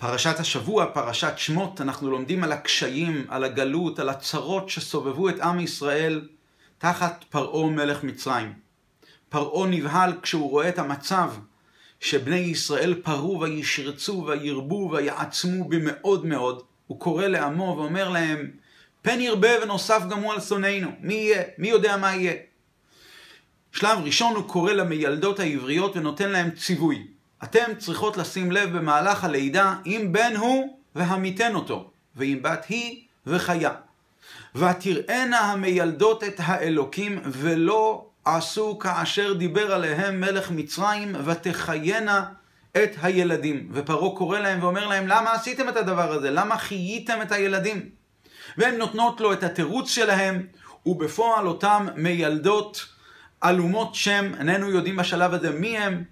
פרשת השבוע, פרשת שמות, אנחנו לומדים על הקשיים, על הגלות, על הצרות שסובבו את עם ישראל תחת פרעה מלך מצרים. פרעה נבהל כשהוא רואה את המצב שבני ישראל פרעו וישרצו וירבו ויעצמו במאוד מאוד. הוא קורא לעמו ואומר להם, פן ירבה ונוסף גם הוא על שונאינו. מי יהיה? מי יודע מה יהיה? שלב ראשון הוא קורא למיילדות העבריות ונותן להם ציווי. אתם צריכות לשים לב במהלך הלידה אם בן הוא והמיתן אותו, ואם בת היא וחיה. ותראינה המיילדות את האלוקים ולא עשו כאשר דיבר עליהם מלך מצרים ותחיינה את הילדים. ופרעה קורא להם ואומר להם למה עשיתם את הדבר הזה? למה חייתם את הילדים? והן נותנות לו את התירוץ שלהם ובפועל אותם מיילדות עלומות שם, איננו יודעים בשלב הזה מי הם,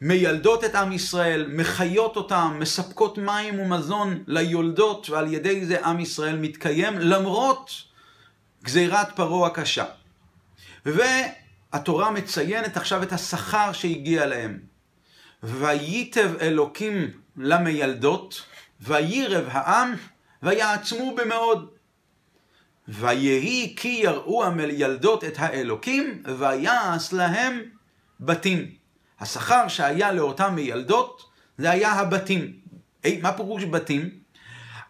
מיילדות את עם ישראל, מחיות אותם, מספקות מים ומזון ליולדות, ועל ידי זה עם ישראל מתקיים למרות גזירת פרעה הקשה. והתורה מציינת עכשיו את השכר שהגיע להם. וייטב אלוקים למיילדות, וירב העם, ויעצמו במאוד. ויהי כי יראו המילדות את האלוקים, ויעש להם בתים. השכר שהיה לאותן מילדות, זה היה הבתים. אי, מה פירוש בתים?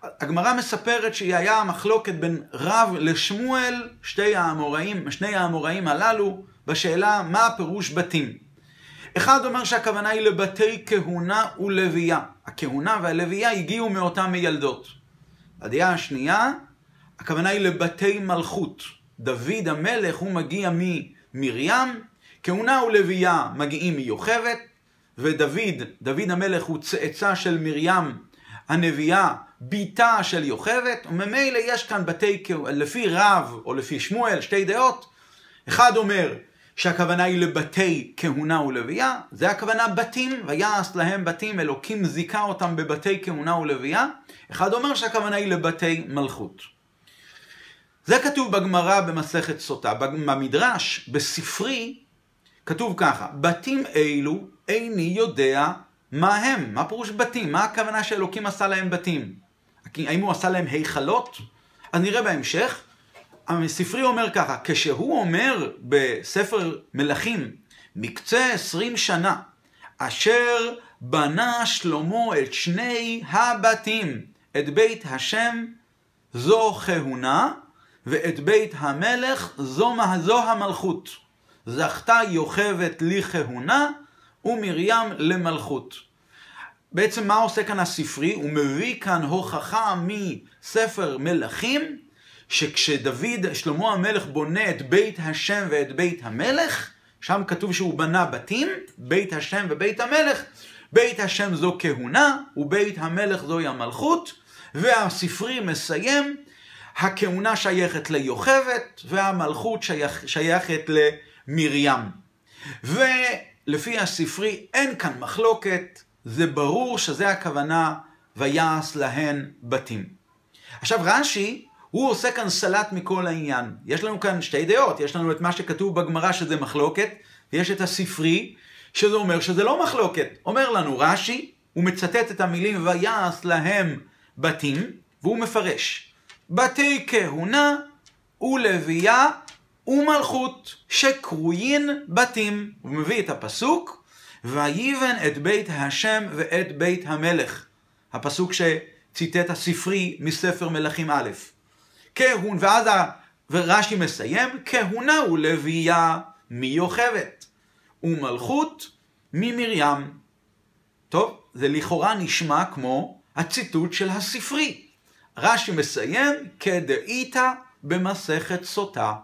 הגמרא מספרת שהיה מחלוקת בין רב לשמואל, שתי האמוראים, שני האמוראים הללו, בשאלה מה הפירוש בתים. אחד אומר שהכוונה היא לבתי כהונה ולוויה. הכהונה והלוויה הגיעו מאותן מילדות. הדעה השנייה, הכוונה היא לבתי מלכות. דוד המלך הוא מגיע ממרים, כהונה ולוויה מגיעים מיוכבת, ודוד, דוד המלך הוא צאצא של מרים הנביאה, ביתה של יוכבת, וממילא יש כאן בתי, לפי רב או לפי שמואל, שתי דעות. אחד אומר שהכוונה היא לבתי כהונה ולוויה, זה הכוונה בתים, ויעש להם בתים, אלוקים זיכה אותם בבתי כהונה ולוויה. אחד אומר שהכוונה היא לבתי מלכות. זה כתוב בגמרא במסכת סוטה. במדרש, בספרי, כתוב ככה, בתים אלו איני יודע מה הם. מה פירוש בתים? מה הכוונה שאלוקים עשה להם בתים? האם הוא עשה להם היכלות? אז נראה בהמשך. הספרי אומר ככה, כשהוא אומר בספר מלכים, מקצה עשרים שנה, אשר בנה שלמה את שני הבתים, את בית השם זו כהונה, ואת בית המלך זו, זו המלכות. זכתה יוכבת לכהונה ומרים למלכות. בעצם מה עושה כאן הספרי? הוא מביא כאן הוכחה מספר מלכים, שכשדוד, שלמה המלך בונה את בית השם ואת בית המלך, שם כתוב שהוא בנה בתים, בית השם ובית המלך, בית השם זו כהונה, ובית המלך זוהי המלכות, והספרי מסיים, הכהונה שייכת ליוכבת, והמלכות שייכת למרים. ולפי הספרי אין כאן מחלוקת, זה ברור שזה הכוונה ויעש להן בתים. עכשיו רש"י, הוא עושה כאן סלט מכל העניין. יש לנו כאן שתי דעות, יש לנו את מה שכתוב בגמרא שזה מחלוקת, ויש את הספרי, שזה אומר שזה לא מחלוקת. אומר לנו רש"י, הוא מצטט את המילים ויעש להם בתים, והוא מפרש. בתי כהונה ולוויה ומלכות שקרויים בתים. הוא מביא את הפסוק, ויבן את בית השם ואת בית המלך. הפסוק שציטט הספרי מספר מלכים א'. כהון, ואז רש"י מסיים, כהונה ולוויה מיוכבת, ומלכות ממרים. טוב, זה לכאורה נשמע כמו הציטוט של הספרי. רש"י מסיים, כדאיתא במסכת סוטה.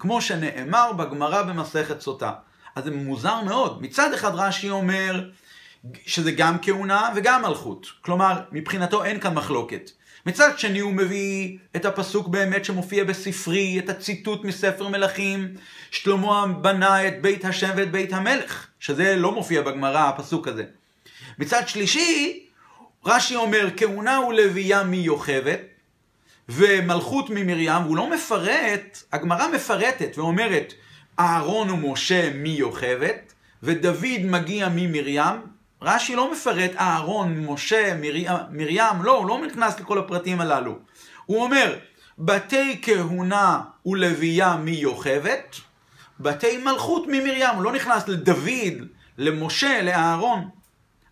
כמו שנאמר בגמרא במסכת סוטה. אז זה מוזר מאוד. מצד אחד רש"י אומר שזה גם כהונה וגם מלכות. כלומר, מבחינתו אין כאן מחלוקת. מצד שני הוא מביא את הפסוק באמת שמופיע בספרי, את הציטוט מספר מלכים, שלמה בנה את בית השם ואת בית המלך, שזה לא מופיע בגמרא, הפסוק הזה. מצד שלישי, רש"י אומר, כהונה ולוויה מיוכבת, ומלכות ממרים, והוא לא מפרט, הגמרא מפרטת ואומרת, אהרון ומשה מיוכבת, ודוד מגיע ממרים, רש"י לא מפרט אהרון, משה, מרים, מרים, לא, הוא לא נכנס לכל הפרטים הללו. הוא אומר, בתי כהונה ולוויה מיוכבת, בתי מלכות ממרים. הוא לא נכנס לדוד, למשה, לאהרון.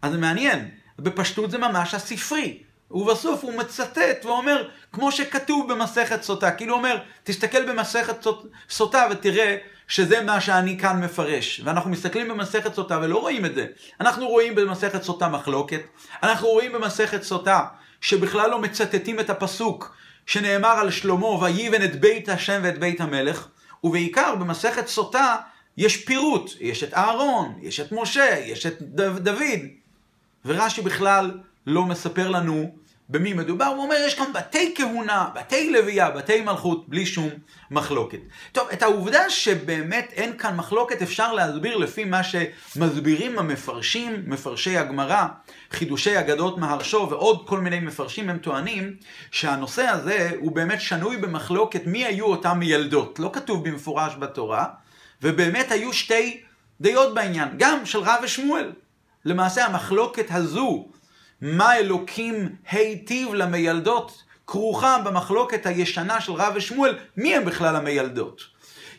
אז זה מעניין, בפשטות זה ממש הספרי. ובסוף הוא מצטט ואומר, כמו שכתוב במסכת סוטה, כאילו אומר, תסתכל במסכת סוטה ותראה שזה מה שאני כאן מפרש. ואנחנו מסתכלים במסכת סוטה ולא רואים את זה. אנחנו רואים במסכת סוטה מחלוקת, אנחנו רואים במסכת סוטה שבכלל לא מצטטים את הפסוק שנאמר על שלמה, ויבן את בית השם ואת בית המלך, ובעיקר במסכת סוטה יש פירוט, יש את אהרון, יש את משה, יש את דוד, ורש"י בכלל לא מספר לנו במי מדובר, הוא אומר, יש כאן בתי כהונה, בתי לוויה, בתי מלכות, בלי שום מחלוקת. טוב, את העובדה שבאמת אין כאן מחלוקת אפשר להסביר לפי מה שמסבירים המפרשים, מפרשי הגמרא, חידושי אגדות מהרשו ועוד כל מיני מפרשים, הם טוענים שהנושא הזה הוא באמת שנוי במחלוקת מי היו אותם מיילדות. לא כתוב במפורש בתורה, ובאמת היו שתי דעות בעניין, גם של רב ושמואל. למעשה המחלוקת הזו מה אלוקים היטיב למיילדות, כרוכה במחלוקת הישנה של רב ושמואל, מי הם בכלל המיילדות?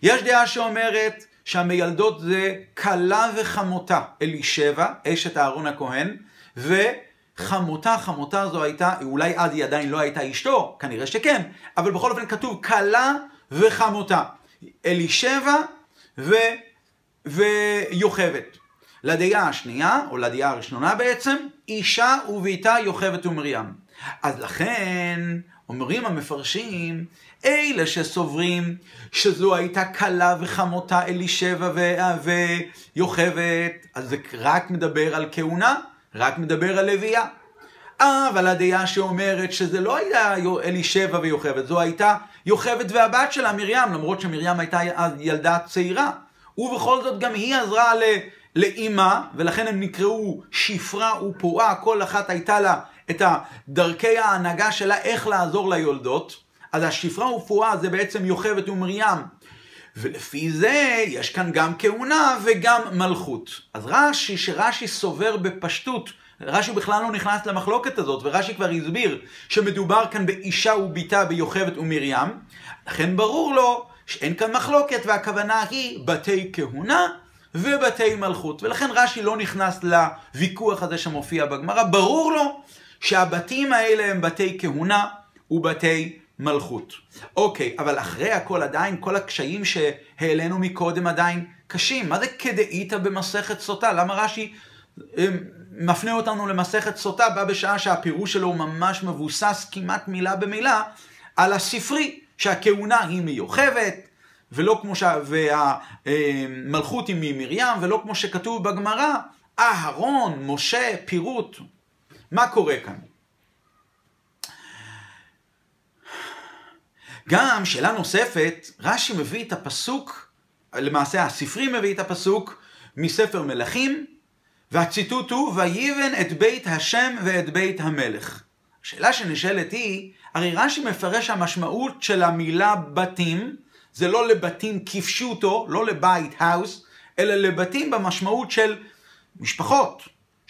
יש דעה שאומרת שהמיילדות זה כלה וחמותה, אלישבע, אשת אהרון הכהן, וחמותה, חמותה זו הייתה, אולי אז היא עדיין לא הייתה אשתו, כנראה שכן, אבל בכל אופן כתוב כלה וחמותה. אלישבע ו... ויוכבת. לדעה השנייה, או לדעה הראשונה בעצם, אישה וביתה יוכבת ומרים. אז לכן, אומרים המפרשים, אלה שסוברים שזו הייתה כלה וחמותה אלישבע ויוכבת, אז זה רק מדבר על כהונה, רק מדבר על לוויה. אבל הדעה שאומרת שזה לא היה אלישבע ויוכבת, זו הייתה יוכבת והבת שלה, מרים, למרות שמרים הייתה אז ילדה צעירה. ובכל זאת גם היא עזרה לאימה, ולכן הם נקראו שפרה ופועה, כל אחת הייתה לה את דרכי ההנהגה שלה איך לעזור ליולדות. אז השפרה ופועה זה בעצם יוכבת ומרים. ולפי זה יש כאן גם כהונה וגם מלכות. אז רש"י, שרש"י סובר בפשטות, רש"י בכלל לא נכנס למחלוקת הזאת, ורש"י כבר הסביר שמדובר כאן באישה וביתה ביוכבת ומרים, לכן ברור לו שאין כאן מחלוקת והכוונה היא בתי כהונה ובתי מלכות. ולכן רש"י לא נכנס לוויכוח הזה שמופיע בגמרא. ברור לו שהבתים האלה הם בתי כהונה ובתי מלכות. אוקיי, אבל אחרי הכל עדיין, כל הקשיים שהעלינו מקודם עדיין קשים. מה זה כדאיתא במסכת סוטה? למה רש"י אמ, מפנה אותנו למסכת סוטה? בא בשעה שהפירוש שלו הוא ממש מבוסס כמעט מילה במילה על הספרי, שהכהונה היא מיוחבת, ולא כמו ש... והמלכות היא ממרים, ולא כמו שכתוב בגמרא, אהרון, משה, פירוט. מה קורה כאן? גם שאלה נוספת, רש"י מביא את הפסוק, למעשה הספרי מביא את הפסוק מספר מלכים, והציטוט הוא, ויבן את בית השם ואת בית המלך. השאלה שנשאלת היא, הרי רש"י מפרש המשמעות של המילה בתים, זה לא לבתים כפשוטו, לא לבית, האוס, אלא לבתים במשמעות של משפחות,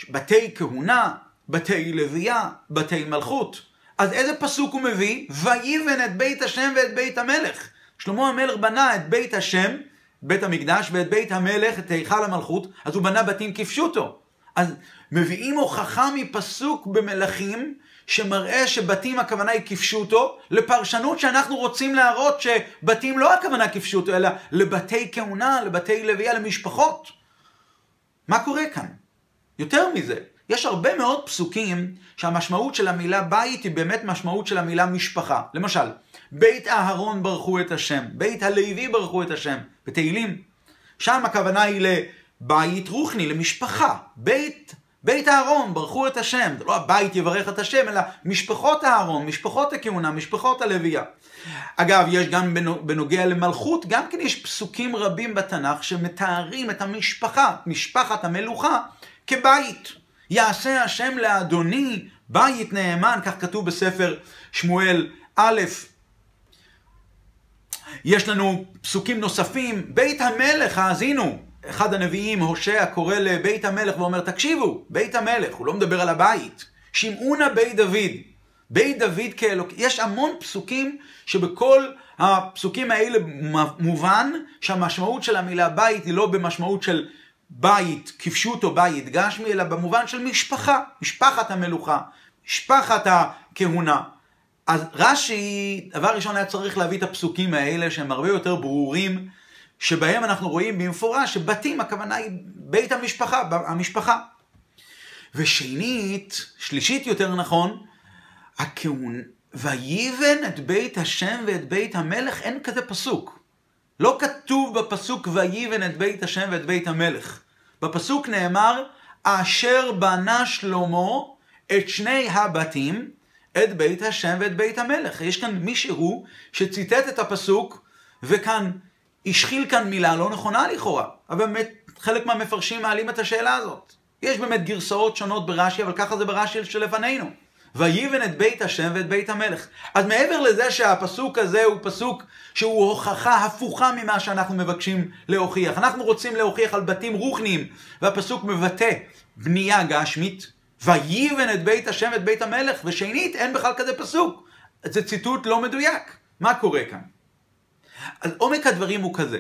בתי כהונה, בתי לוויה, בתי מלכות. אז איזה פסוק הוא מביא? ויבן את בית השם ואת בית המלך. שלמה המלך בנה את בית השם, בית המקדש, ואת בית המלך, את היכל המלכות, אז הוא בנה בתים כפשוטו. אז מביאים הוכחה מפסוק במלכים, שמראה שבתים הכוונה היא כפשוטו, לפרשנות שאנחנו רוצים להראות שבתים לא הכוונה כפשוטו, אלא לבתי כהונה, לבתי לוויה, למשפחות. מה קורה כאן? יותר מזה, יש הרבה מאוד פסוקים שהמשמעות של המילה בית היא באמת משמעות של המילה משפחה. למשל, בית אהרון ברכו את השם, בית הלוי ברכו את השם, בתהילים. שם הכוונה היא לבית רוחני, למשפחה. בית בית אהרון, ברכו את השם. זה לא הבית יברך את השם, אלא משפחות אהרון, משפחות הכהונה, משפחות הלוויה. אגב, יש גם בנוגע למלכות, גם כן יש פסוקים רבים בתנ"ך שמתארים את המשפחה, משפחת המלוכה, כבית. יעשה השם לאדוני בית נאמן, כך כתוב בספר שמואל א', יש לנו פסוקים נוספים, בית המלך, האזינו, אחד הנביאים, הושע, קורא לבית המלך ואומר, תקשיבו, בית המלך, הוא לא מדבר על הבית. שמעונה בית דוד. בית דוד כאלוק... יש המון פסוקים שבכל הפסוקים האלה מובן שהמשמעות של המילה בית היא לא במשמעות של בית כפשוט או בית גשמי, אלא במובן של משפחה, משפחת המלוכה, משפחת הכהונה. אז רש"י, דבר ראשון היה צריך להביא את הפסוקים האלה שהם הרבה יותר ברורים, שבהם אנחנו רואים במפורש שבתים הכוונה היא בית המשפחה, המשפחה. ושנית, שלישית יותר נכון, הכהון, ויבן את בית השם ואת בית המלך, אין כזה פסוק. לא כתוב בפסוק ויבן את בית השם ואת בית המלך. בפסוק נאמר, אשר בנה שלמה את שני הבתים, את בית השם ואת בית המלך. יש כאן מישהו שציטט את הפסוק, וכאן השחיל כאן מילה לא נכונה לכאורה. אבל באמת, חלק מהמפרשים מעלים את השאלה הזאת. יש באמת גרסאות שונות ברש"י, אבל ככה זה ברש"י שלפנינו. ויבן את בית השם ואת בית המלך. אז מעבר לזה שהפסוק הזה הוא פסוק שהוא הוכחה הפוכה ממה שאנחנו מבקשים להוכיח. אנחנו רוצים להוכיח על בתים רוחניים, והפסוק מבטא בנייה גשמית, ויבן את בית השם ואת בית המלך, ושנית, אין בכלל כזה פסוק. זה ציטוט לא מדויק. מה קורה כאן? אז עומק הדברים הוא כזה.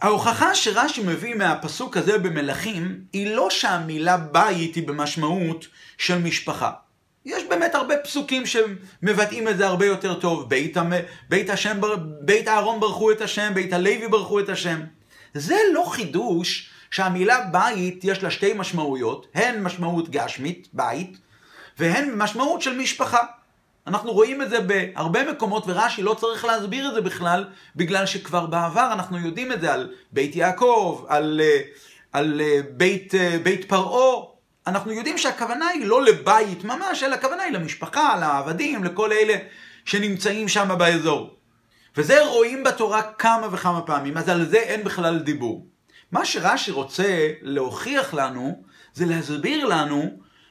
ההוכחה שרש"י מביא מהפסוק הזה במלכים, היא לא שהמילה בית היא במשמעות של משפחה. יש באמת הרבה פסוקים שמבטאים את זה הרבה יותר טוב. בית, המ... בית, השם, בית אהרון ברכו את השם, בית הלוי ברכו את השם. זה לא חידוש שהמילה בית יש לה שתי משמעויות, הן משמעות גשמית, בית, והן משמעות של משפחה. אנחנו רואים את זה בהרבה מקומות, ורש"י לא צריך להסביר את זה בכלל, בגלל שכבר בעבר אנחנו יודעים את זה על בית יעקב, על, אה, על אה, בית, אה, בית פרעה. אנחנו יודעים שהכוונה היא לא לבית ממש, אלא הכוונה היא למשפחה, לעבדים, לכל אלה שנמצאים שם באזור. וזה רואים בתורה כמה וכמה פעמים, אז על זה אין בכלל דיבור. מה שרש"י רוצה להוכיח לנו, זה להסביר לנו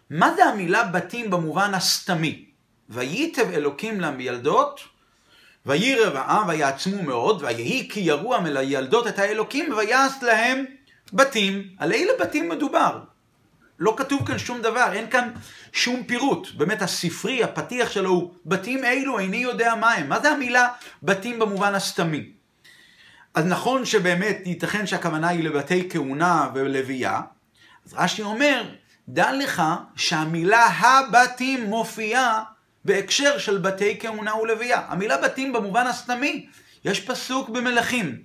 מה זה המילה בתים במובן הסתמי. וייטב אלוקים למילדות, וירב העם ויעצמו מאוד, ויהי כי ירוע מלילדות את האלוקים, ויעש להם בתים. על אילו בתים מדובר? לא כתוב כאן שום דבר, אין כאן שום פירוט. באמת הספרי, הפתיח שלו הוא בתים אלו, איני יודע מה הם. מה זה המילה בתים במובן הסתמי? אז נכון שבאמת ייתכן שהכוונה היא לבתי כהונה ולוויה, אז רש"י אומר, דע לך שהמילה הבתים מופיעה בהקשר של בתי כהונה ולוויה. המילה בתים במובן הסתמי, יש פסוק במלכים,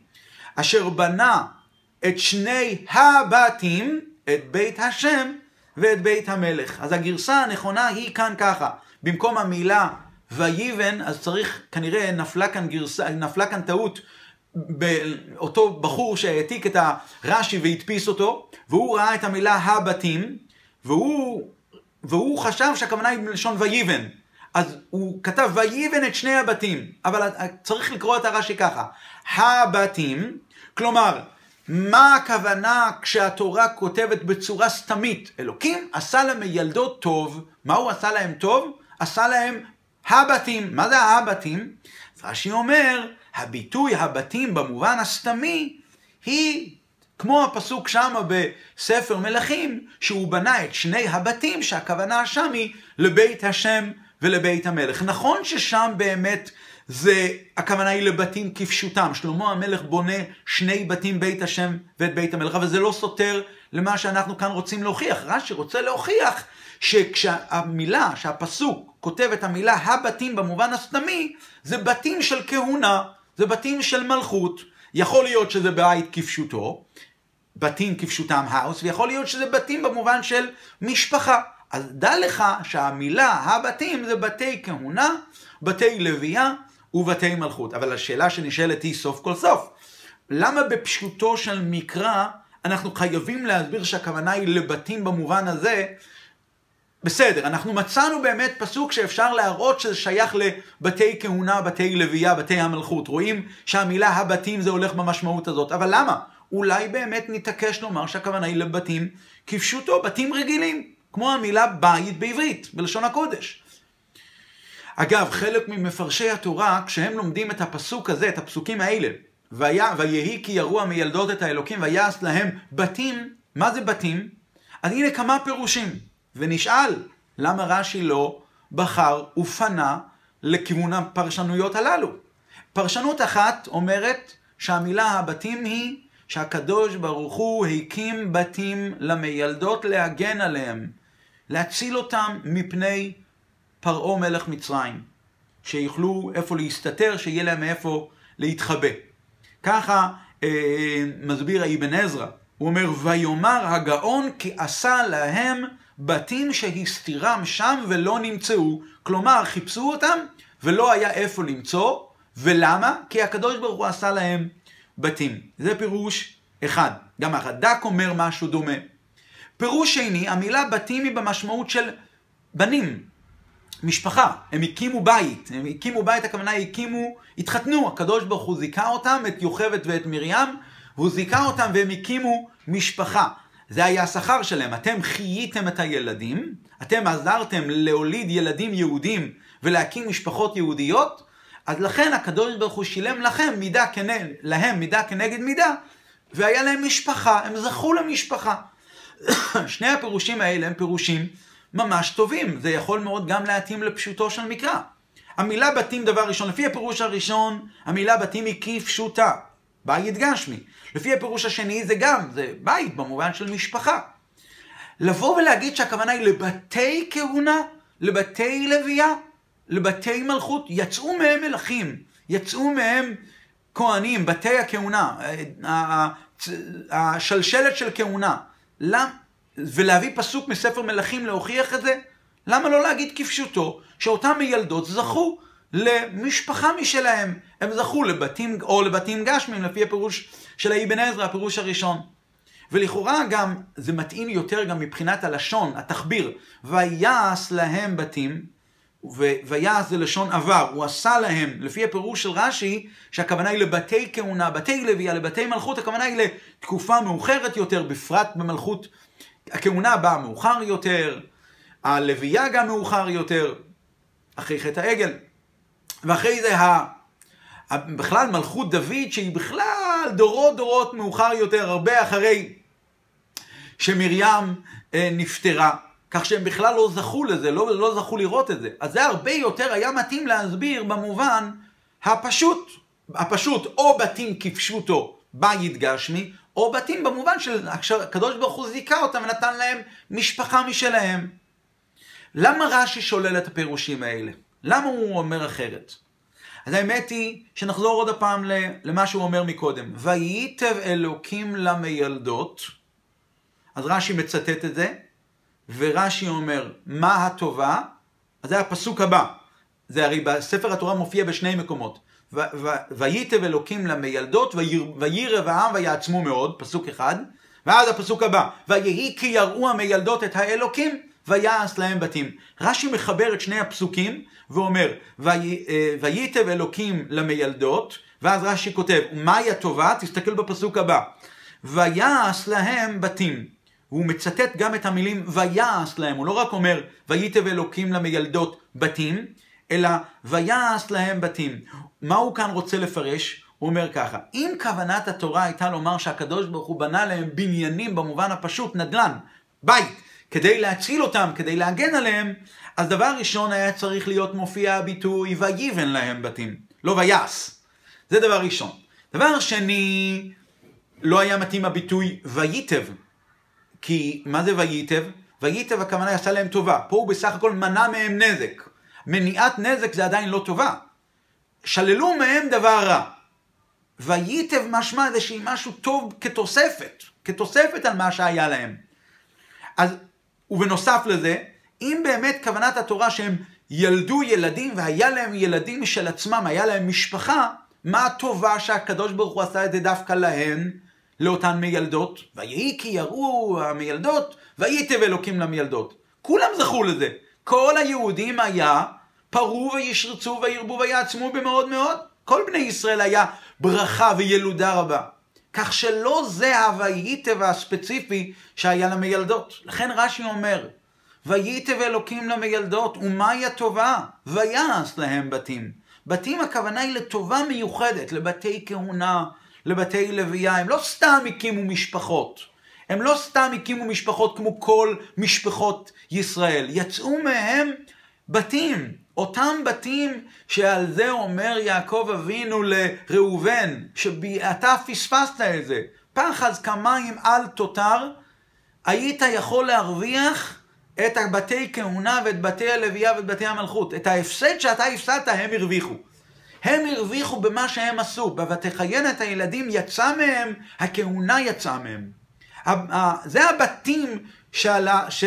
אשר בנה את שני הבתים, את בית השם ואת בית המלך. אז הגרסה הנכונה היא כאן ככה, במקום המילה ויבן, אז צריך, כנראה נפלה כאן גרסה, נפלה כאן טעות באותו בחור שהעתיק את הרש"י והדפיס אותו, והוא ראה את המילה הבתים, והוא, והוא חשב שהכוונה היא מלשון ויבן. אז הוא כתב ויבן את שני הבתים, אבל צריך לקרוא את הרש"י ככה, הבתים, כלומר, מה הכוונה כשהתורה כותבת בצורה סתמית? אלוקים עשה למילדות טוב, מה הוא עשה להם טוב? עשה להם הבתים. מה זה הבתים? רש"י אומר, הביטוי הבתים במובן הסתמי היא כמו הפסוק שמה בספר מלכים, שהוא בנה את שני הבתים, שהכוונה שם היא לבית השם ולבית המלך. נכון ששם באמת זה, הכוונה היא לבתים כפשוטם. שלמה המלך בונה שני בתים, בית השם ואת בית המלך, אבל זה לא סותר למה שאנחנו כאן רוצים להוכיח. רש"י רוצה להוכיח שכשהמילה, שהפסוק כותב את המילה הבתים במובן הסתמי, זה בתים של כהונה, זה בתים של מלכות. יכול להיות שזה בית כפשוטו, בתים כפשוטם האוס, ויכול להיות שזה בתים במובן של משפחה. אז דע לך שהמילה הבתים זה בתי כהונה, בתי לוויה ובתי מלכות. אבל השאלה שנשאלת היא סוף כל סוף. למה בפשוטו של מקרא אנחנו חייבים להסביר שהכוונה היא לבתים במובן הזה? בסדר, אנחנו מצאנו באמת פסוק שאפשר להראות שזה שייך לבתי כהונה, בתי לוויה, בתי המלכות. רואים שהמילה הבתים זה הולך במשמעות הזאת. אבל למה? אולי באמת נתעקש לומר שהכוונה היא לבתים כפשוטו, בתים רגילים. כמו המילה בית בעברית, בלשון הקודש. אגב, חלק ממפרשי התורה, כשהם לומדים את הפסוק הזה, את הפסוקים האלה, ויהי כי יראו המילדות את האלוקים ויעש להם בתים, מה זה בתים? אז הנה כמה פירושים. ונשאל, למה רש"י לא בחר ופנה לכיוון הפרשנויות הללו? פרשנות אחת אומרת שהמילה הבתים היא שהקדוש ברוך הוא הקים בתים למילדות להגן עליהם, להציל אותם מפני פרעה מלך מצרים, שיוכלו איפה להסתתר, שיהיה להם איפה להתחבא. ככה אה, מסביר האבן עזרא, הוא אומר, ויאמר הגאון כי עשה להם בתים שהסתירם שם ולא נמצאו. כלומר, חיפשו אותם ולא היה איפה למצוא. ולמה? כי הקדוש ברוך הוא עשה להם בתים. זה פירוש אחד. גם הרד"ק אומר משהו דומה. פירוש שני, המילה בתים היא במשמעות של בנים, משפחה. הם הקימו בית. הם הקימו בית, הכוונה הקימו, התחתנו. הקדוש ברוך הוא זיכה אותם, את יוכבד ואת מרים, והוא זיכה אותם והם הקימו משפחה. זה היה השכר שלהם. אתם חייתם את הילדים, אתם עזרתם להוליד ילדים יהודים ולהקים משפחות יהודיות, אז לכן הקדוש ברוך הוא שילם לכם מידה כנגד, להם מידה כנגד מידה, והיה להם משפחה, הם זכו למשפחה. שני הפירושים האלה הם פירושים ממש טובים, זה יכול מאוד גם להתאים לפשוטו של מקרא. המילה בתים דבר ראשון, לפי הפירוש הראשון, המילה בתים היא כפשוטה, בית גשמי. לפי הפירוש השני זה גם, זה בית במובן של משפחה. לבוא ולהגיד שהכוונה היא לבתי כהונה, לבתי לוויה, לבתי מלכות, יצאו מהם מלכים, יצאו מהם כהנים, בתי הכהונה, השלשלת של כהונה. למה? ולהביא פסוק מספר מלכים להוכיח את זה? למה לא להגיד כפשוטו, שאותם מילדות זכו למשפחה משלהם. הם זכו לבתים, או לבתים גשמים, לפי הפירוש של האבן עזרא, הפירוש הראשון. ולכאורה גם, זה מתאים יותר גם מבחינת הלשון, התחביר. ויעש להם בתים, ויעש זה לשון עבר, הוא עשה להם, לפי הפירוש של רש"י, שהכוונה היא לבתי כהונה, בתי לוויה, לבתי מלכות, הכוונה היא לתקופה מאוחרת יותר, בפרט במלכות, הכהונה באה מאוחר יותר, הלוויה גם מאוחר יותר, אחרי חטא העגל. ואחרי זה ה... בכלל מלכות דוד, שהיא בכלל דורות דורות מאוחר יותר, הרבה אחרי שמרים אה, נפטרה. כך שהם בכלל לא זכו לזה, לא, לא זכו לראות את זה. אז זה הרבה יותר היה מתאים להסביר במובן הפשוט. הפשוט, או בתים כפשוטו בית גשמי, או בתים במובן של הקדוש ברוך הוא זיכה אותם ונתן להם משפחה משלהם. למה רש"י שולל את הפירושים האלה? למה הוא אומר אחרת? אז האמת היא שנחזור עוד הפעם למה שהוא אומר מקודם. וייטב אלוקים למילדות, אז רש"י מצטט את זה, ורש"י אומר, מה הטובה? אז זה הפסוק הבא. זה הרי בספר התורה מופיע בשני מקומות. וייטב אלוקים למילדות, וירב העם ויעצמו מאוד, פסוק אחד. ואז הפסוק הבא, ויהי כי יראו המילדות את האלוקים, ויעש להם בתים. רש"י מחבר את שני הפסוקים ואומר, וייטב אלוקים למילדות, ואז רש"י כותב, מהי הטובה? תסתכל בפסוק הבא. ויעש להם בתים. הוא מצטט גם את המילים ויעש להם, הוא לא רק אומר וייטב אלוקים למילדות בתים, אלא ויעש להם בתים. מה הוא כאן רוצה לפרש? הוא אומר ככה, אם כוונת התורה הייתה לומר שהקדוש ברוך הוא בנה להם בניינים במובן הפשוט, נדל"ן, בית, כדי להציל אותם, כדי להגן עליהם, אז דבר ראשון היה צריך להיות מופיע הביטוי ויבן להם בתים, לא ויעש. זה דבר ראשון. דבר שני, לא היה מתאים הביטוי וייטב, כי מה זה וייטב? וייטב הכוונה עשה להם טובה. פה הוא בסך הכל מנע מהם נזק. מניעת נזק זה עדיין לא טובה. שללו מהם דבר רע. וייטב משמע זה שהיא משהו טוב כתוספת, כתוספת על מה שהיה להם. אז, ובנוסף לזה, אם באמת כוונת התורה שהם ילדו ילדים והיה להם ילדים משל עצמם, היה להם משפחה, מה הטובה שהקדוש ברוך הוא עשה את זה דווקא להן? לאותן מיילדות, ויהי כי יראו המילדות, וייטב אלוקים למילדות. כולם זכו לזה. כל היהודים היה פרו וישרצו וירבו ויעצמו במאוד מאוד. כל בני ישראל היה ברכה וילודה רבה. כך שלא זה הווייטב הספציפי שהיה למילדות. לכן רש"י אומר, וייטב אלוקים למילדות, ומהי הטובה? ויעש להם בתים. בתים הכוונה היא לטובה מיוחדת, לבתי כהונה, לבתי לוויה, הם לא סתם הקימו משפחות. הם לא סתם הקימו משפחות כמו כל משפחות ישראל. יצאו מהם בתים, אותם בתים שעל זה אומר יעקב אבינו לראובן, שאתה פספסת את זה. פחז כמים על תותר, היית יכול להרוויח את הבתי כהונה ואת בתי הלוויה ואת בתי המלכות. את ההפסד שאתה הפסדת הם הרוויחו. הם הרוויחו במה שהם עשו. ב"ותחיין את הילדים" יצא מהם, הכהונה יצאה מהם. זה הבתים שעלה, ש,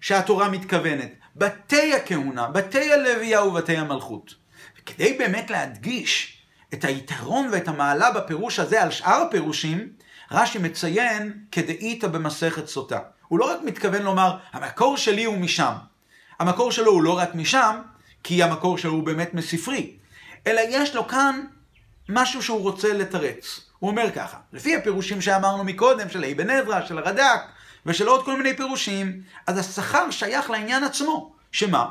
שהתורה מתכוונת. בתי הכהונה, בתי הלוויה ובתי המלכות. וכדי באמת להדגיש את היתרון ואת המעלה בפירוש הזה על שאר הפירושים, רש"י מציין כדאיתא במסכת סוטה. הוא לא רק מתכוון לומר, המקור שלי הוא משם. המקור שלו הוא לא רק משם, כי המקור שלו הוא באמת מספרי, אלא יש לו כאן משהו שהוא רוצה לתרץ. הוא אומר ככה, לפי הפירושים שאמרנו מקודם, של אבן עזרא, של הרד"ק, ושל עוד כל מיני פירושים, אז השכר שייך לעניין עצמו. שמה?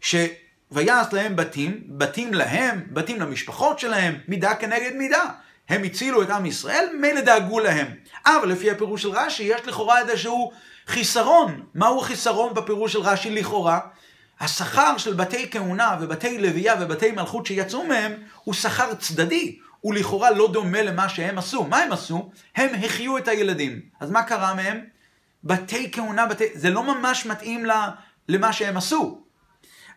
שויעש להם בתים, בתים להם, בתים למשפחות שלהם, מידה כנגד מידה. הם הצילו את עם ישראל, מילא דאגו להם. אבל לפי הפירוש של רש"י, יש לכאורה איזשהו חיסרון. מהו חיסרון בפירוש של רש"י לכאורה? השכר של בתי כהונה ובתי לוויה ובתי מלכות שיצאו מהם הוא שכר צדדי. הוא לכאורה לא דומה למה שהם עשו. מה הם עשו? הם החיו את הילדים. אז מה קרה מהם? בתי כהונה, בתי... זה לא ממש מתאים לה, למה שהם עשו.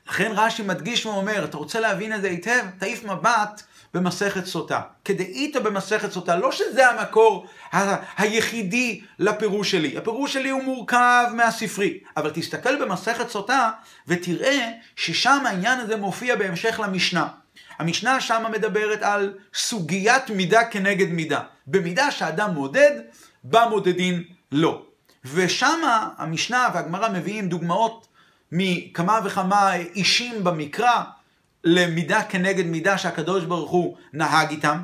לכן רש"י מדגיש ואומר, אתה רוצה להבין את זה היטב? תעיף מבט במסכת סוטה. כדאית במסכת סוטה, לא שזה המקור ה- היחידי לפירוש שלי. הפירוש שלי הוא מורכב מהספרי. אבל תסתכל במסכת סוטה ותראה ששם העניין הזה מופיע בהמשך למשנה. המשנה שם מדברת על סוגיית מידה כנגד מידה. במידה שאדם מודד, במודדין לא. ושם המשנה והגמרא מביאים דוגמאות מכמה וכמה אישים במקרא למידה כנגד מידה שהקדוש ברוך הוא נהג איתם.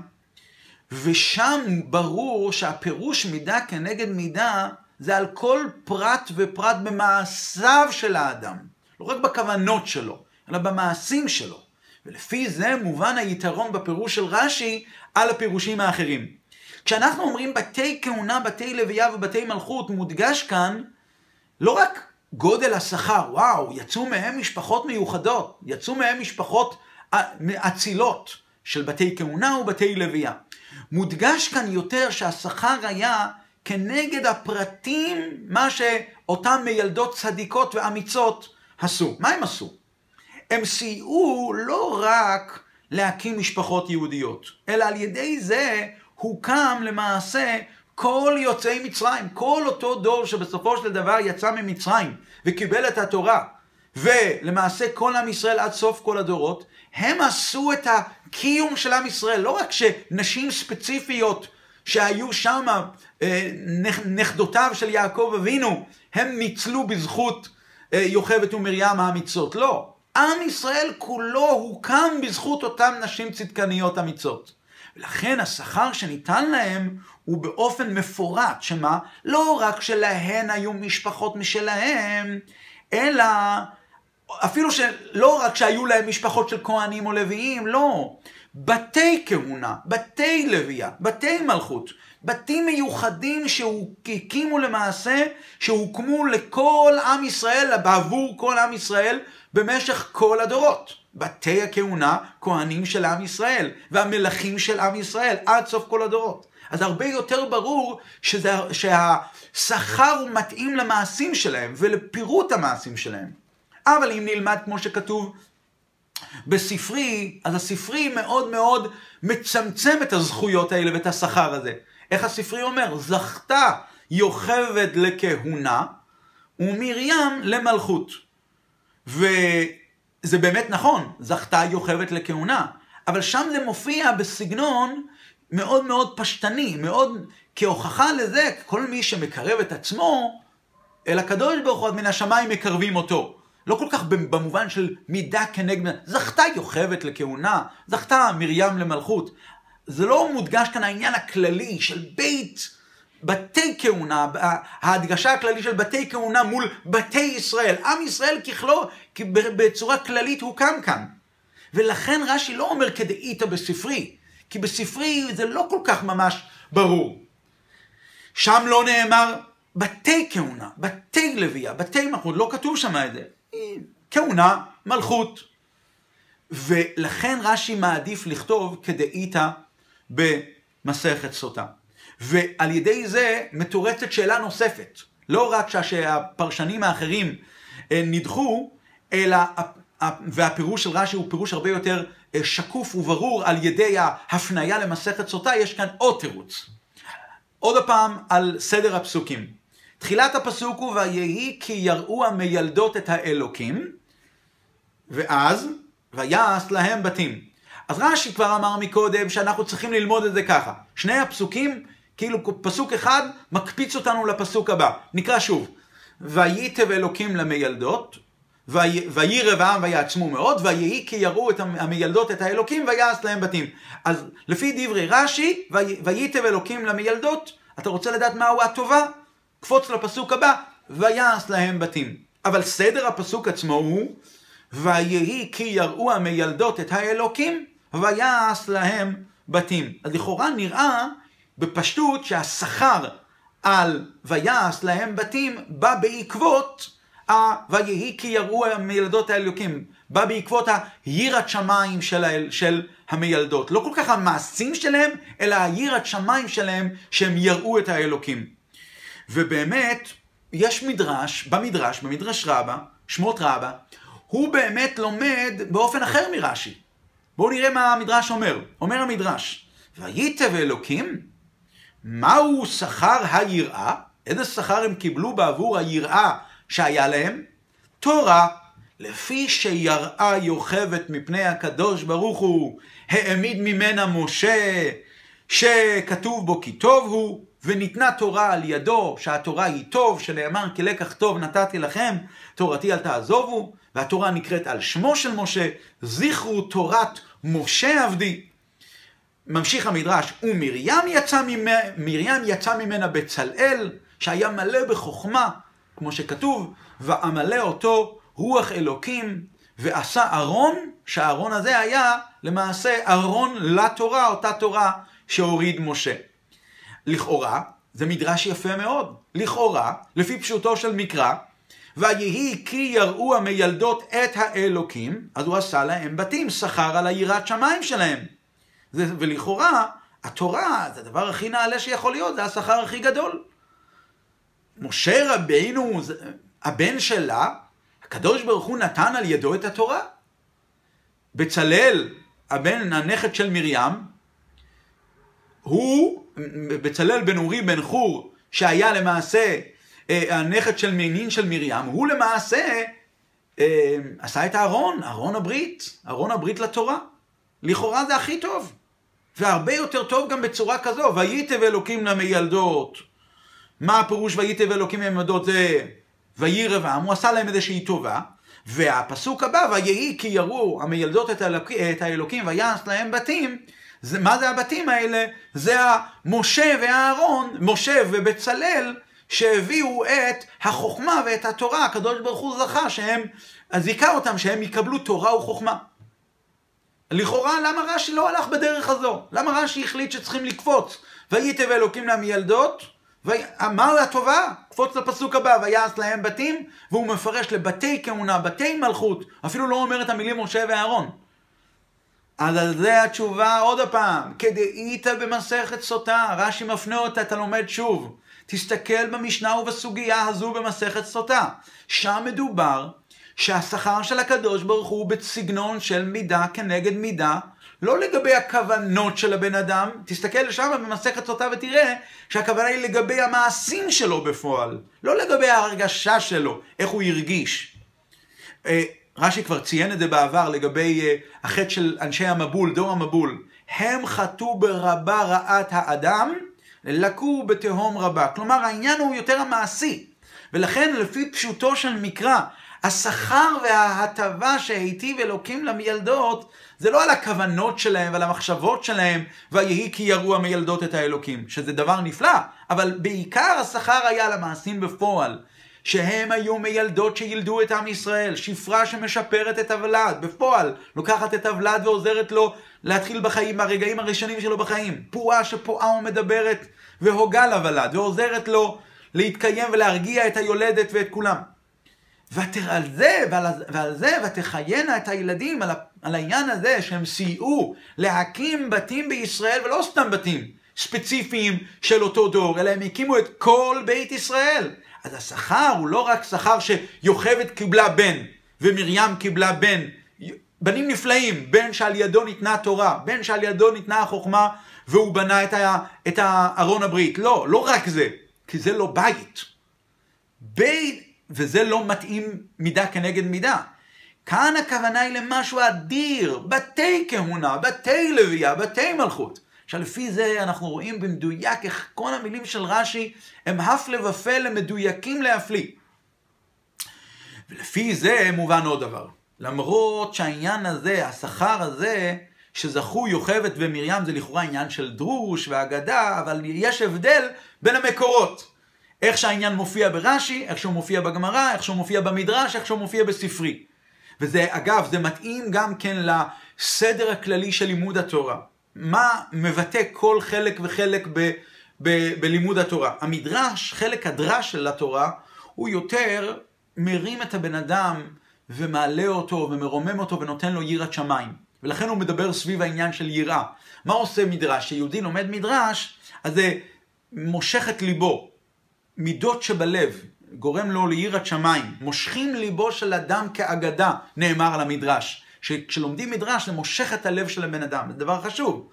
ושם ברור שהפירוש מידה כנגד מידה זה על כל פרט ופרט במעשיו של האדם. לא רק בכוונות שלו, אלא במעשים שלו. ולפי זה מובן היתרון בפירוש של רש"י על הפירושים האחרים. כשאנחנו אומרים בתי כהונה, בתי לוויה ובתי מלכות, מודגש כאן לא רק גודל השכר, וואו, יצאו מהם משפחות מיוחדות, יצאו מהם משפחות אצילות של בתי כהונה ובתי לוויה. מודגש כאן יותר שהשכר היה כנגד הפרטים, מה שאותן מיילדות צדיקות ואמיצות עשו. מה הם עשו? הם סייעו לא רק להקים משפחות יהודיות, אלא על ידי זה הוקם למעשה כל יוצאי מצרים, כל אותו דור שבסופו של דבר יצא ממצרים וקיבל את התורה, ולמעשה כל עם ישראל עד סוף כל הדורות, הם עשו את הקיום של עם ישראל, לא רק שנשים ספציפיות שהיו שם, אה, נכדותיו של יעקב אבינו, הם ניצלו בזכות אה, יוכבד ומרים האמיצות, לא. עם ישראל כולו הוקם בזכות אותן נשים צדקניות אמיצות. ולכן השכר שניתן להם הוא באופן מפורט, שמה? לא רק שלהן היו משפחות משלהם, אלא אפילו שלא רק שהיו להם משפחות של כהנים או לוויים, לא. בתי כהונה, בתי לוויה, בתי מלכות, בתים מיוחדים שהקימו למעשה, שהוקמו לכל עם ישראל, בעבור כל עם ישראל, במשך כל הדורות. בתי הכהונה, כהנים של עם ישראל, והמלכים של עם ישראל, עד סוף כל הדורות. אז הרבה יותר ברור שזה, שהשכר הוא מתאים למעשים שלהם ולפירוט המעשים שלהם. אבל אם נלמד כמו שכתוב בספרי, אז הספרי מאוד מאוד מצמצם את הזכויות האלה ואת השכר הזה. איך הספרי אומר? זכתה יוכבד לכהונה ומרים למלכות. וזה באמת נכון, זכתה יוכבד לכהונה, אבל שם זה מופיע בסגנון מאוד מאוד פשטני, מאוד כהוכחה לזה, כל מי שמקרב את עצמו אל הקדוש ברוך הוא, מן השמיים מקרבים אותו. לא כל כך במובן של מידה כנגד, זכתה יוכבד לכהונה, זכתה מרים למלכות. זה לא מודגש כאן העניין הכללי של בית, בתי כהונה, ההדגשה הכללית של בתי כהונה מול בתי ישראל. עם ישראל ככלו, בצורה כללית הוקם כאן. ולכן רש"י לא אומר כדאית בספרי, כי בספרי זה לא כל כך ממש ברור. שם לא נאמר בתי כהונה, בתי לוויה, בתי מלכות, לא כתוב שם את זה. כהונה, מלכות. ולכן רש"י מעדיף לכתוב כדאיתא במסכת סוטה. ועל ידי זה מתורצת שאלה נוספת. לא רק שהפרשנים האחרים אה, נדחו, אלא והפירוש של רש"י הוא פירוש הרבה יותר אה, שקוף וברור על ידי ההפניה למסכת סוטה, יש כאן עוד תירוץ. עוד פעם על סדר הפסוקים. תחילת הפסוק הוא ויהי כי יראו המיילדות את האלוקים, ואז ויעש להם בתים. אז רש"י כבר אמר מקודם שאנחנו צריכים ללמוד את זה ככה. שני הפסוקים, כאילו פסוק אחד מקפיץ אותנו לפסוק הבא. נקרא שוב. וייטב אלוקים למיילדות, וירא העם ויעצמו מאוד, ויהי כי יראו את המילדות את האלוקים ויעש להם בתים. אז לפי דברי רש"י, וייטב אלוקים למילדות, אתה רוצה לדעת מהו הטובה? קפוץ לפסוק הבא, ויעש להם בתים. אבל סדר הפסוק עצמו הוא, ויהי כי יראו המילדות את האלוקים, ויעש להם בתים. אז לכאורה נראה בפשטות שהשכר על ויעש להם בתים בא בעקבות ויהי כי יראו המילדות האלוקים, בא בעקבות היראת שמיים של, של המילדות. לא כל כך המעשים שלהם, אלא היראת שמיים שלהם שהם יראו את האלוקים. ובאמת, יש מדרש, במדרש, במדרש רבה, שמות רבה, הוא באמת לומד באופן אחר מרש"י. בואו נראה מה המדרש אומר. אומר המדרש, וייטב אלוקים, מהו שכר היראה? איזה שכר הם קיבלו בעבור היראה שהיה להם? תורה, לפי שיראה יוכבת מפני הקדוש ברוך הוא, העמיד ממנה משה, שכתוב בו כי טוב הוא, וניתנה תורה על ידו, שהתורה היא טוב, שנאמר כלקח טוב נתתי לכם, תורתי אל תעזובו, והתורה נקראת על שמו של משה, זכרו תורת משה עבדי. ממשיך המדרש, ומרים יצא, ממנה, יצא ממנה בצלאל, שהיה מלא בחוכמה, כמו שכתוב, ועמלא אותו רוח אלוקים, ועשה ארון, שהארון הזה היה למעשה ארון לתורה, אותה תורה שהוריד משה. לכאורה, זה מדרש יפה מאוד. לכאורה, לפי פשוטו של מקרא, ויהי כי יראו המיילדות את האלוקים, אז הוא עשה להם בתים, שכר על היראת שמיים שלהם. זה, ולכאורה, התורה, זה הדבר הכי נעלה שיכול להיות, זה השכר הכי גדול. משה רבינו, הבן שלה, הקדוש ברוך הוא נתן על ידו את התורה. בצלאל, הבן, הנכד של מרים, הוא, בצלאל בן אורי בן חור, שהיה למעשה הנכד של מנין של מרים, הוא למעשה אה, עשה את הארון, ארון הברית, ארון הברית לתורה. לכאורה זה הכי טוב. והרבה יותר טוב גם בצורה כזו, וייטב אלוקים למיילדות. מה הפירוש וייטב אלוקים למיילדות? זה ויהי רבעם, הוא עשה להם איזושהי טובה. והפסוק הבא, ויהי כי יראו המיילדות את, האלוק, את האלוקים ויעש להם בתים, זה, מה זה הבתים האלה? זה המשה והאהרון, משה ובצלאל, שהביאו את החוכמה ואת התורה, הקדוש ברוך הוא זכה שהם, זיכה אותם שהם יקבלו תורה וחוכמה. לכאורה, למה רש"י לא הלך בדרך הזו? למה רש"י החליט שצריכים לקפוץ? וייטב אלוקים להם ילדות, ואמר לה טובה, קפוץ לפסוק הבא, ויעש להם בתים, והוא מפרש לבתי כהונה, בתי מלכות, אפילו לא אומר את המילים משה ואהרון. אז על זה התשובה עוד הפעם, כדאית במסכת סוטה, רש"י מפנה אותה, אתה לומד שוב. תסתכל במשנה ובסוגיה הזו במסכת סוטה. שם מדובר שהשכר של הקדוש ברוך הוא בסגנון של מידה כנגד מידה, לא לגבי הכוונות של הבן אדם, תסתכל שם במסכת סוטה ותראה שהכוונה היא לגבי המעשים שלו בפועל, לא לגבי ההרגשה שלו, איך הוא הרגיש. אה, רש"י כבר ציין את זה בעבר לגבי אה, החטא של אנשי המבול, דור המבול. הם חטאו ברבה רעת האדם, לקו בתהום רבה. כלומר, העניין הוא יותר המעשי. ולכן, לפי פשוטו של מקרא, השכר וההטבה שהיטיב אלוקים למיילדות, זה לא על הכוונות שלהם ועל המחשבות שלהם, ויהי כי יראו המילדות את האלוקים, שזה דבר נפלא, אבל בעיקר השכר היה על המעשים בפועל. שהם היו מיילדות שילדו את עם ישראל, שפרה שמשפרת את הוולד, בפועל, לוקחת את הוולד ועוזרת לו להתחיל בחיים, ברגעים הראשונים שלו בחיים. פועה שפועה ומדברת והוגה לוולד, ועוזרת לו להתקיים ולהרגיע את היולדת ואת כולם. ועל זה, ועל, ועל זה, ותחיינה את הילדים על, על העניין הזה שהם סייעו להקים בתים בישראל, ולא סתם בתים ספציפיים של אותו דור, אלא הם הקימו את כל בית ישראל. אז השכר הוא לא רק שכר שיוכבד קיבלה בן, ומרים קיבלה בן, בנים נפלאים, בן שעל ידו ניתנה תורה, בן שעל ידו ניתנה החוכמה, והוא בנה את, ה, את ארון הברית. לא, לא רק זה, כי זה לא בית. בית, וזה לא מתאים מידה כנגד מידה. כאן הכוונה היא למשהו אדיר, בתי כהונה, בתי לוויה, בתי מלכות. עכשיו לפי זה אנחנו רואים במדויק איך כל המילים של רש"י הם הפלא ופלא מדויקים להפליא. ולפי זה מובן עוד דבר. למרות שהעניין הזה, השכר הזה, שזכו יוכבד ומרים זה לכאורה עניין של דרוש ואגדה, אבל יש הבדל בין המקורות. איך שהעניין מופיע ברש"י, איך שהוא מופיע בגמרא, איך שהוא מופיע במדרש, איך שהוא מופיע בספרי. וזה, אגב, זה מתאים גם כן לסדר הכללי של לימוד התורה. מה מבטא כל חלק וחלק ב, ב, בלימוד התורה. המדרש, חלק הדרש של התורה, הוא יותר מרים את הבן אדם ומעלה אותו ומרומם אותו ונותן לו יראת שמיים. ולכן הוא מדבר סביב העניין של יראה. מה עושה מדרש? כשיהודי לומד מדרש, אז זה מושך את ליבו. מידות שבלב, גורם לו ליראת שמיים. מושכים ליבו של אדם כאגדה, נאמר על המדרש. שכשלומדים מדרש זה מושך את הלב של הבן אדם, זה דבר חשוב.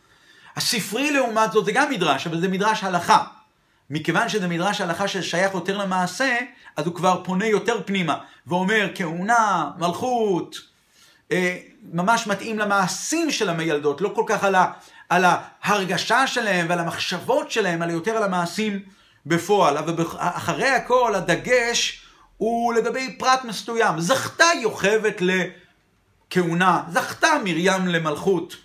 הספרי לעומת זאת זה גם מדרש, אבל זה מדרש הלכה. מכיוון שזה מדרש הלכה ששייך יותר למעשה, אז הוא כבר פונה יותר פנימה, ואומר כהונה, מלכות, אה, ממש מתאים למעשים של המיילדות, לא כל כך על, ה, על ההרגשה שלהם ועל המחשבות שלהם, אלא יותר על המעשים בפועל. אבל אחרי הכל הדגש הוא לגבי פרט מסוים. זכתה יוכבת לכהונה, זכתה מרים למלכות.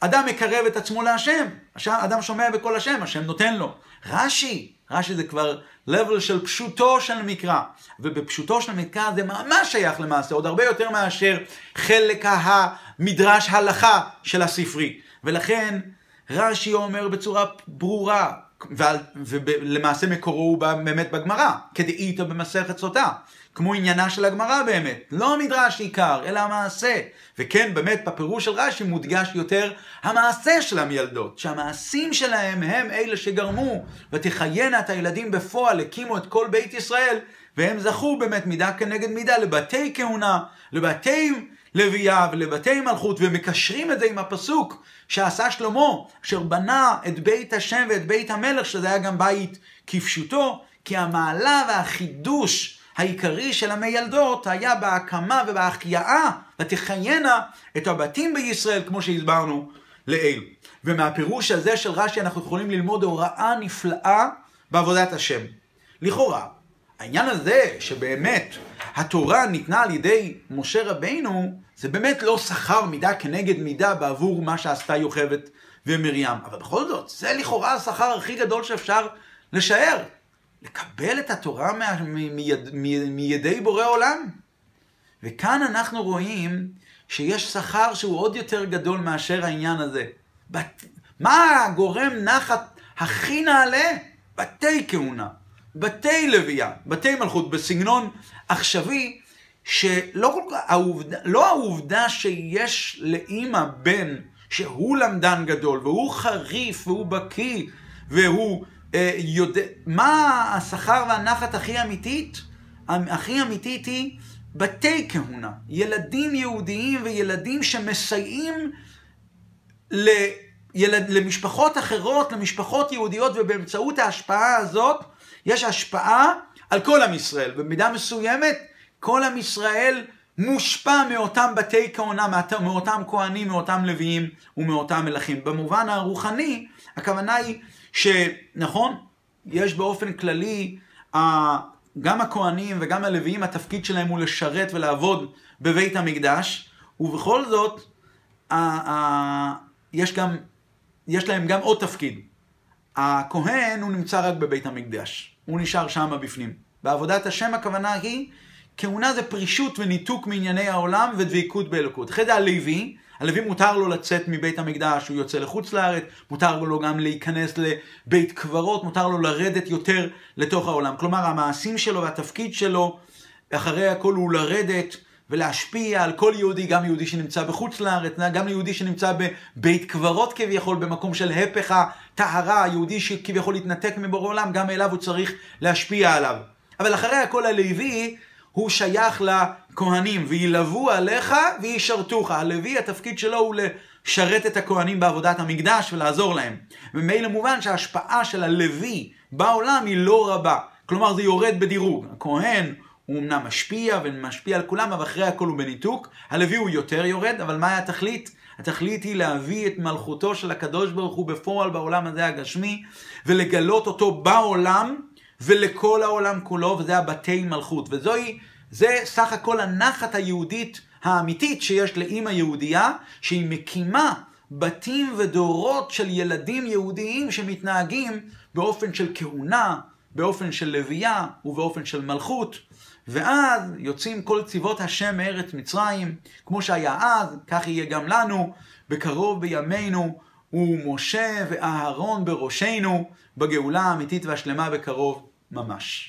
אדם מקרב את עצמו להשם, אדם שומע בקול השם, השם נותן לו. רש"י, רש"י זה כבר level של פשוטו של מקרא, ובפשוטו של מקרא זה ממש שייך למעשה, עוד הרבה יותר מאשר חלק המדרש הלכה של הספרי. ולכן רש"י אומר בצורה ברורה, ולמעשה מקורו הוא באמת בגמרא, כדאיתו במסכת סוטה. כמו עניינה של הגמרא באמת, לא המדרש עיקר, אלא המעשה. וכן, באמת, בפירוש של רש"י מודגש יותר המעשה של המילדות, שהמעשים שלהם הם אלה שגרמו, ותחיינה את הילדים בפועל, הקימו את כל בית ישראל, והם זכו באמת מידה כנגד מידה לבתי כהונה, לבתי לוויה ולבתי מלכות, ומקשרים את זה עם הפסוק שעשה שלמה, אשר בנה את בית השם ואת בית המלך, שזה היה גם בית כפשוטו, כי המעלה והחידוש העיקרי של המיילדות היה בהקמה ובהחייאה, ותחיינה את הבתים בישראל, כמו שהסברנו לעיל. ומהפירוש הזה של רש"י אנחנו יכולים ללמוד הוראה נפלאה בעבודת השם. לכאורה, העניין הזה שבאמת התורה ניתנה על ידי משה רבינו, זה באמת לא שכר מידה כנגד מידה בעבור מה שעשתה יוכבת ומרים. אבל בכל זאת, זה לכאורה השכר הכי גדול שאפשר לשער. לקבל את התורה מיד, מידי בורא עולם. וכאן אנחנו רואים שיש שכר שהוא עוד יותר גדול מאשר העניין הזה. בת... מה גורם נחת הכי נעלה? בתי כהונה, בתי לוויה, בתי מלכות, בסגנון עכשווי, שלא כל כך, העובדה, לא העובדה שיש לאימא בן שהוא למדן גדול, והוא חריף, והוא בקיא, והוא יודע, מה השכר והנחת הכי אמיתית? הכי אמיתית היא בתי כהונה. ילדים יהודיים וילדים שמסייעים לילד, למשפחות אחרות, למשפחות יהודיות, ובאמצעות ההשפעה הזאת יש השפעה על כל עם ישראל. במידה מסוימת, כל עם ישראל מושפע מאותם בתי כהונה, מאותם כהנים, מאותם לוויים ומאותם מלכים. במובן הרוחני, הכוונה היא שנכון, יש באופן כללי, גם הכהנים וגם הלוויים, התפקיד שלהם הוא לשרת ולעבוד בבית המקדש, ובכל זאת, יש, גם, יש להם גם עוד תפקיד. הכהן הוא נמצא רק בבית המקדש, הוא נשאר שם בפנים. בעבודת השם הכוונה היא, כהונה זה פרישות וניתוק מענייני העולם ודביקות באלוקות. אחרי זה הלוי, הלוי מותר לו לצאת מבית המקדש, הוא יוצא לחוץ לארץ, מותר לו גם להיכנס לבית קברות, מותר לו לרדת יותר לתוך העולם. כלומר, המעשים שלו והתפקיד שלו, אחרי הכל הוא לרדת ולהשפיע על כל יהודי, גם יהודי שנמצא בחוץ לארץ, גם יהודי שנמצא בבית קברות כביכול, במקום של הפך הטהרה, יהודי שכביכול התנתק מבורא עולם, גם אליו הוא צריך להשפיע עליו. אבל אחרי הכל הלוי הוא שייך לכהנים, וילוו עליך וישרתוך. הלוי, התפקיד שלו הוא לשרת את הכהנים בעבודת המקדש ולעזור להם. וממילא מובן שההשפעה של הלוי בעולם היא לא רבה. כלומר זה יורד בדירוג. הכהן הוא אמנם משפיע ומשפיע על כולם, אבל אחרי הכל הוא בניתוק. הלוי הוא יותר יורד, אבל מה התכלית? התכלית היא להביא את מלכותו של הקדוש ברוך הוא בפועל בעולם הזה הגשמי, ולגלות אותו בעולם ולכל העולם כולו, וזה הבתי מלכות. וזוהי, זה סך הכל הנחת היהודית האמיתית שיש לאימא יהודייה, שהיא מקימה בתים ודורות של ילדים יהודיים שמתנהגים באופן של כהונה, באופן של לוויה ובאופן של מלכות. ואז יוצאים כל צבאות השם מארץ מצרים, כמו שהיה אז, כך יהיה גם לנו, בקרוב בימינו, ומשה ואהרון בראשנו, בגאולה האמיתית והשלמה בקרוב ממש.